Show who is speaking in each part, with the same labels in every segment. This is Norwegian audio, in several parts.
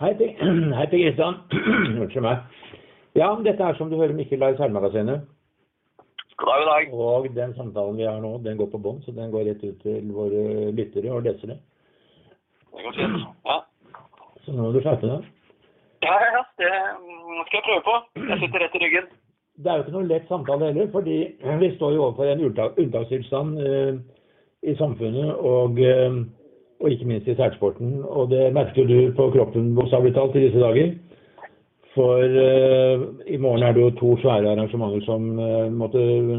Speaker 1: Hei, Per Kristian. Unnskyld meg. Ja, dette er som du hører Mikkel Lars Seilmagasinet.
Speaker 2: God dag, god dag.
Speaker 1: Og den samtalen vi har nå, den går på bånd, så den går rett ut til våre lyttere og lesere.
Speaker 2: Det går fint. Ja.
Speaker 1: Så nå må du skjerpe deg.
Speaker 2: Ja, ja. Det skal jeg prøve på. Jeg sitter rett i ryggen.
Speaker 1: Det er jo ikke noen lett samtale heller, fordi vi står jo overfor en unntak- unntakstilstand eh, i samfunnet og, eh, og ikke minst i seilsporten. Og det merker du på kroppen bokstavelig talt i disse dager. For uh, i morgen er det jo to svære arrangementer som uh, måtte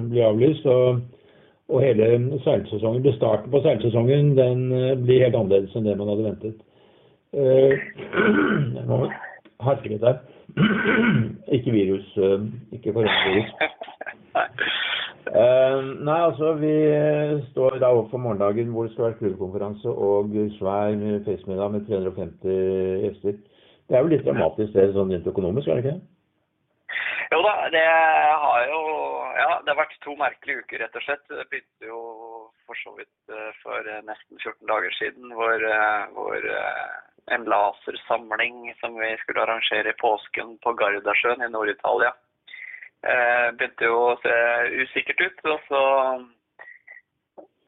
Speaker 1: bli avlyst. Og, og hele seilsesongen, starten på seilsesongen den uh, blir helt annerledes enn det man hadde ventet. Jeg må harke litt her. ikke virus, ikke koronavirus. Eh, nei, altså vi står da overfor morgendagen hvor det skal være klubbkonferanse og svær festmiddag med 350 gjester. Det er jo litt dramatisk det sånn rent økonomisk, er det ikke?
Speaker 2: Jo da, det har jo Ja, det har vært to merkelige uker, rett og slett. Det begynte jo for så vidt eh, for eh, nesten 14 dager siden, hvor, eh, hvor eh, en lasersamling som vi skulle arrangere i påsken på Gardasjøen i Nord-Italia, eh, begynte jo å se usikkert ut. Og så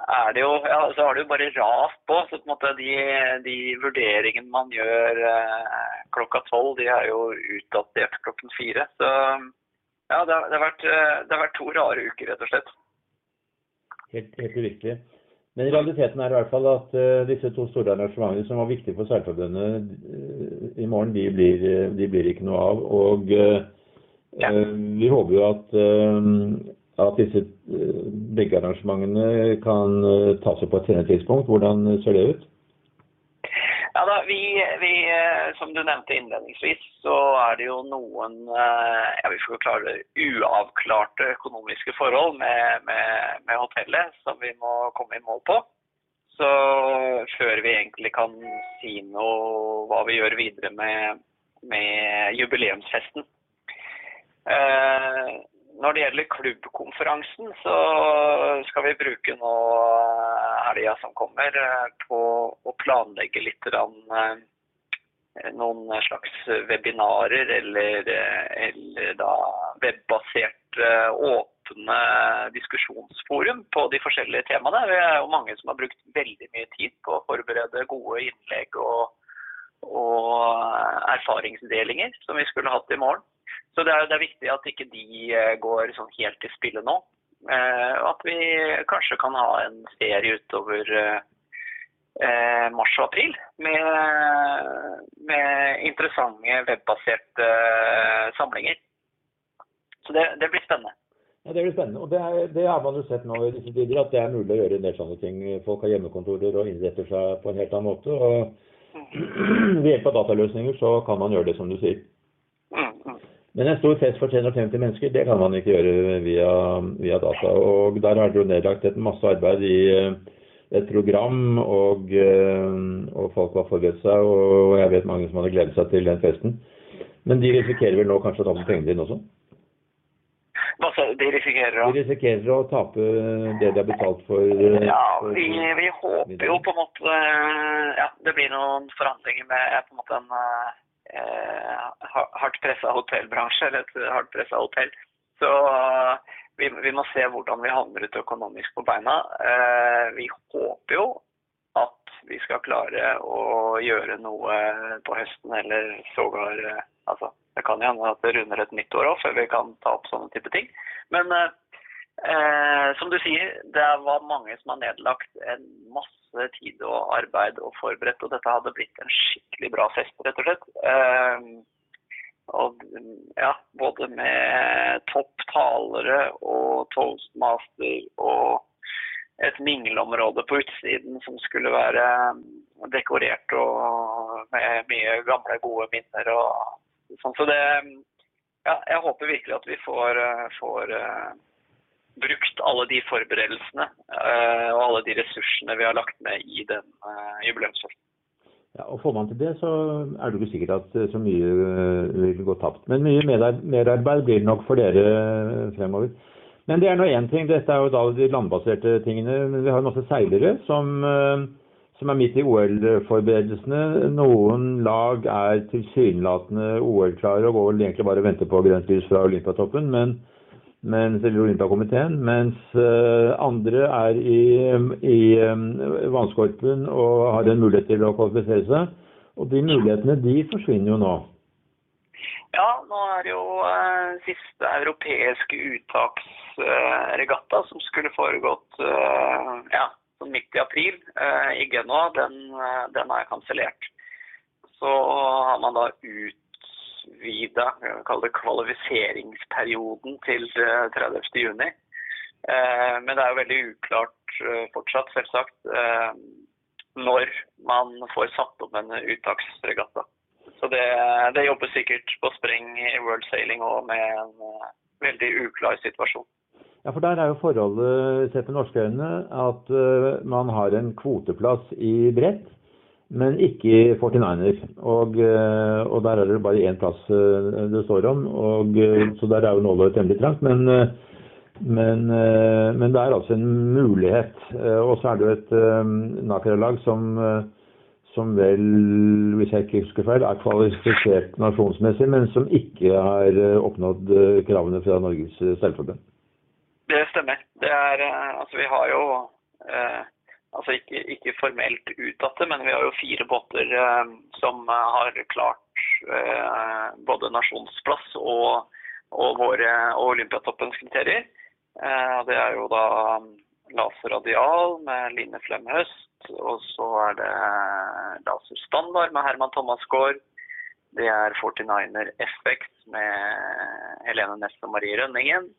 Speaker 2: er det jo Ja, så har det jo bare rast på. Så på en måte de, de vurderingene man gjør eh, klokka tolv, de er jo utdatert klokken fire. Så ja, det har, det, har vært, eh, det har vært to rare uker, rett og slett.
Speaker 1: Helt, helt uvirkelig. Men realiteten er i hvert fall at uh, disse to store arrangementene som var viktige for Seilforbundet uh, i morgen, de blir, eh, de blir ikke noe av. Og eh,
Speaker 2: Ja.
Speaker 1: eh, vi håper jo at, eh, at disse eh, begge arrangementene kan ta tas opp på et senere tidspunkt. Hvordan ser det ut?
Speaker 2: Ja da, vi, vi, Som du nevnte innledningsvis, så er det jo noen ja, vi får klare uavklarte økonomiske forhold med, med, med hotellet som vi må komme i mål på. Så før vi egentlig kan si noe hva vi gjør videre med, med jubileumsfesten. Eh, når det gjelder klubbkonferansen, så skal vi bruke nå eh, helga som kommer eh, på å planlegge litt noen slags webinarer eller, eller da webbasert eh, åpne diskusjonsforum på de forskjellige temaene. Vi er jo mange som har brukt veldig mye tid på å forberede gode innlegg og, og erfaringsdelinger som vi skulle hatt i morgen. Så det er, det er viktig at ikke de eh, går sånn helt i spillet nå. Eh, at vi kanskje kan ha en serie utover eh, eh, mars og april med, med interessante webbaserte eh, samlinger. Så det, det blir spennende.
Speaker 1: Ja, Det blir spennende. og det, er, det har man jo sett nå i disse tider, at det er mulig å gjøre en del sånne ting. Folk har hjemmekontorer og innretter seg på en helt annen måte. og Ved hjelp av dataløsninger så kan man gjøre det som du sier. Men en stor fest for 350 mennesker, det kan man ikke gjøre via, via data. Og der har jo nedlagt et masse arbeid i eh, et program, og, eh, og folk har forberedt seg. Og jeg vet mange som hadde gledet seg til den festen. Men de risikerer vel nå kanskje å tape pengene dine også?
Speaker 2: Hva sa du? De risikerer å
Speaker 1: De risikerer å tape det de har betalt for eh,
Speaker 2: Ja, vi, vi håper jo på en måte Ja, det blir noen forhandlinger med på en måte en eh, hardt pressa hotellbransje, eller et hardt pressa hotell. Så eh, vi, vi må se hvordan vi havner ut økonomisk på beina. Eh, vi håper jo at vi skal klare å gjøre noe på høsten, eller sågar eh, Altså, det kan jo hende at det runder et nytt år òg, før vi kan ta opp sånne type ting. Men eh, som du sier, det var mange som har nedlagt en masse tid og arbeid og forberedt, og dette hadde blitt en skikkelig bra fest, rett og slett. Eh, og ja, både med topptalere og toastmaster og et mingleområde på utsiden som skulle være dekorert og med mye gamle, gode minner og sånn. Så det Ja, jeg håper virkelig at vi får, eh, får uh, brukt alle de forberedelsene uh, og alle de ressursene vi har lagt ned i den uh, jubileumsfesten.
Speaker 1: Ja, og Får man til det, så er det ikke sikkert at eh, så mye eh, vil gå tapt. Men mye mer- merarbeid blir det nok for dere eh, fremover. Men det er nå én ting. Dette er jo da de landbaserte tingene. Vi har masse seilere som, som er midt i OL-forberedelsene. Noen lag er tilsynelatende OL-klare og går egentlig bare og venter på grønt lys fra Olympiatoppen, men, mens, eller Olympiakomiteen. Mens uh, andre er i, i um, vannskorpen og har en mulighet til å kvalifisere seg. Og de mulighetene de forsvinner jo nå.
Speaker 2: Ja, nå er det jo eh, siste europeiske uttaksregatta eh, som skulle foregått eh, ja, sånn midt i april i Genoa. Den, den er kansellert. Så har man da utvida kvalifiseringsperioden til 30.6. Men det er jo veldig uklart fortsatt, selvsagt, når man får satt opp en uttaksregatta. Så det, det jobber sikkert på spreng i World Sailing òg med en veldig uklar situasjon.
Speaker 1: Ja, for Der er jo forholdet sett med norske øyne at man har en kvoteplass i brett, men ikke i 49er. Og, uh, og der er det bare én plass det står om, og, så der er jo nåløyet temmelig trangt. Men, men, men, det er altså en mulighet. Og så er det jo et Nakra-lag som som vel, hvis jeg ikke husker feil, er kvalifisert nasjonsmessig, men som ikke har eh, oppnådd eh, kravene fra Norges eh, seilforbund.
Speaker 2: Det stemmer. Det er, altså vi har jo eh, altså ikke, ikke, formelt uttatte, men vi har jo fire båter eh, som har klart eh, både nasjonsplass og, og våre og Olympiatoppens kriterier. det er jo da Laser Radial med Line Flemhøst, og så er det Laser Standard med Herman Thomasgaard. Det er 49er Effect med Helene Næss og Marie Rønningen.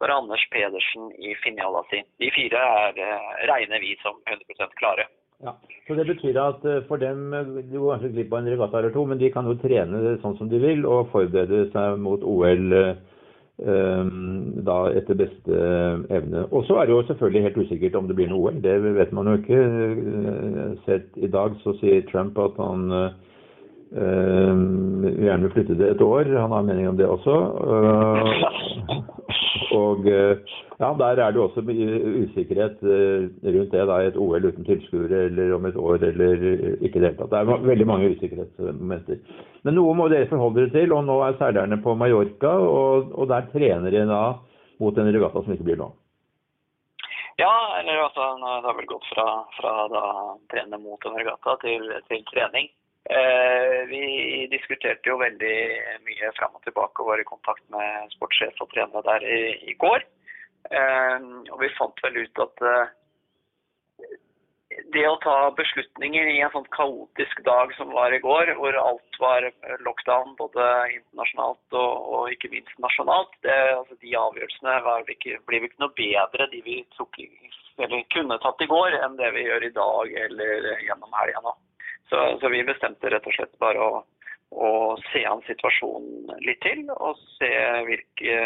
Speaker 2: Er Anders Pedersen i Finjala si. De fire er, eh, regner vi som 100% klare.
Speaker 1: Ja, så Det betyr at eh, for dem du de går kanskje glipp av en regatta eller to, men de kan jo trene sånn som de vil og forberede seg mot OL Ehm, da etter beste evne. Og så er det jo selvfølgelig helt usikkert om det blir noe OL. Det vet man jo ikke. Eh, sett i dag så sier Trump at han øh, gjerne vil flytte det et år. Han har mening om det også. Uh, og ja, der er det også usikkerhet rundt det. da, Et OL uten tilskuere eller om et år eller ikke i det hele tatt. Det er veldig mange usikkerhetsmomenter. Men noe må dere forholde dere til. og Nå er seilerne på Mallorca, og, og der trener de da mot en regatta som ikke blir nå.
Speaker 2: Ja, eller altså, det har vel gått fra, fra da trene mot en regatta til, til trening. Eh, vi diskuterte jo veldig mye fram og tilbake og var i kontakt med sportssjef og trener der i, i går. Eh, og vi fant vel ut at eh, det å ta beslutninger i en sånn kaotisk dag som var i går, hvor alt var lockdown både internasjonalt og, og ikke minst nasjonalt, det, altså de avgjørelsene ikke, blir ikke noe bedre de vi tok, kunne tatt i går, enn det vi gjør i dag eller gjennom helga nå. Så, så, vi bestemte rett og slett bare å, å se an situasjonen litt til, og se hvilke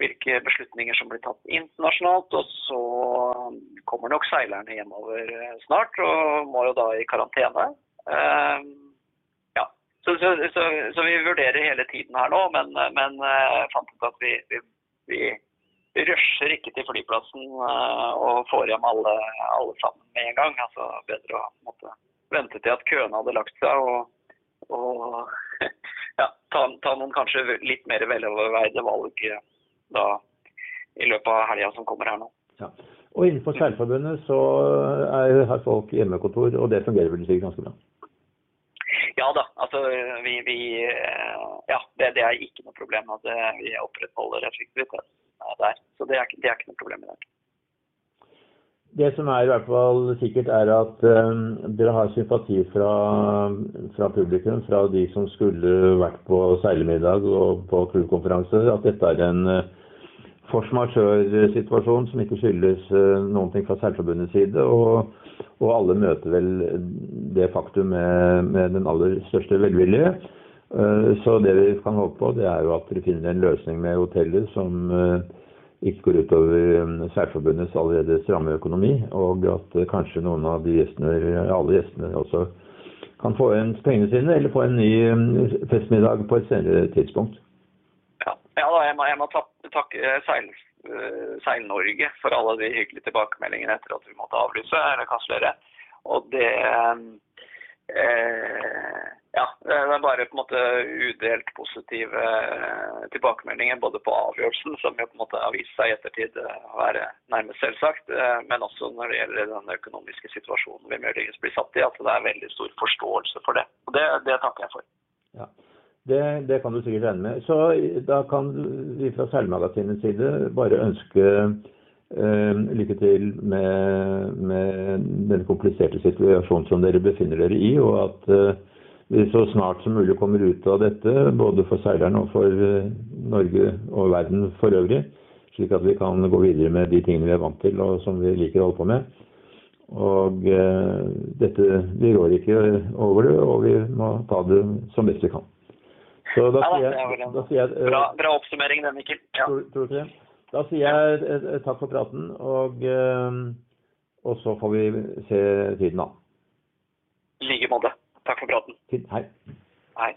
Speaker 2: hvilke beslutninger som blir tatt internasjonalt. Og så kommer nok seilerne hjemover eh, snart, og må jo da i karantene. Uh, ja. Så, så, så, så, vi vurderer hele tiden her nå, men, men uh, fant ut at vi, vi, vi, rusher ikke til flyplassen uh, og får hjem alle, alle, sammen med en gang. Altså bedre å måtte vente til at køene hadde lagt seg. og, og ja, ta, ta, noen kanskje litt mer veloverveide valg da i løpet av helga som kommer her nå.
Speaker 1: Ja. Og innenfor Seilforbundet så er, har folk hjemmekontor, og det fungerer vel sikkert ganske bra?
Speaker 2: Ja da. Altså vi, vi Ja, det, det, er ikke noe problem at vi opprettholder effektivitet der. Så det er, det er ikke noe problem i det.
Speaker 1: Det som er i hvert fall sikkert, er at um, dere har sympati fra, fra, publikum, fra de som skulle vært på seilemiddag og på klubbkonferanse, at dette er en uh, force majeure-situasjon som ikke skyldes uh, noen ting fra Seilforbundets side. Og, og, alle møter vel det faktum med, med den aller største velvilje. Uh, så det vi kan håpe på, det er jo at dere finner en løsning med hotellet som ikke går utover um, Særforbundets allerede stramme økonomi, og at uh, kanskje noen av de gjestene, alle gjestene også kan få igjen pengene sine, eller få en ny um, festmiddag på et senere tidspunkt.
Speaker 2: Ja, ja jeg må, jeg må takke Seil, uh, Seil-Norge for alle de hyggelige tilbakemeldingene etter at vi måtte avlyse eller kansellere. og det eh, Ja, det er bare på en måte udelt positive eh, tilbakemeldinger både på avgjørelsen, som jo på en måte har vist seg i ettertid eh, å være nærmest selvsagt, eh, men også når det gjelder den økonomiske situasjonen vi muligens blir satt i, at det er veldig stor forståelse for det. Og det, det takker jeg for.
Speaker 1: Ja. Det, det, kan du sikkert regne med. Så da kan vi fra Seilmagasinets side bare ønske lykke til med, med, den kompliserte situasjonen som dere befinner dere i, og at eh, vi så snart som mulig kommer ut av dette, både for seilerne og for eh, Norge og verden for øvrig, slik at vi kan gå videre med de tingene vi er vant til og som vi liker å holde på med. Og eh, dette, Vi rår ikke over det, og vi må ta det som best vi kan. Så da sier jeg, da sier jeg
Speaker 2: bra, bra, oppsummering, den, Mikkel. Ja.
Speaker 1: Tror, tror du det? Da sier jeg eh, eh, takk for praten, og, eh, og så får vi se tiden an.
Speaker 2: I like måte. Takk for praten.
Speaker 1: Hei.
Speaker 2: Hei.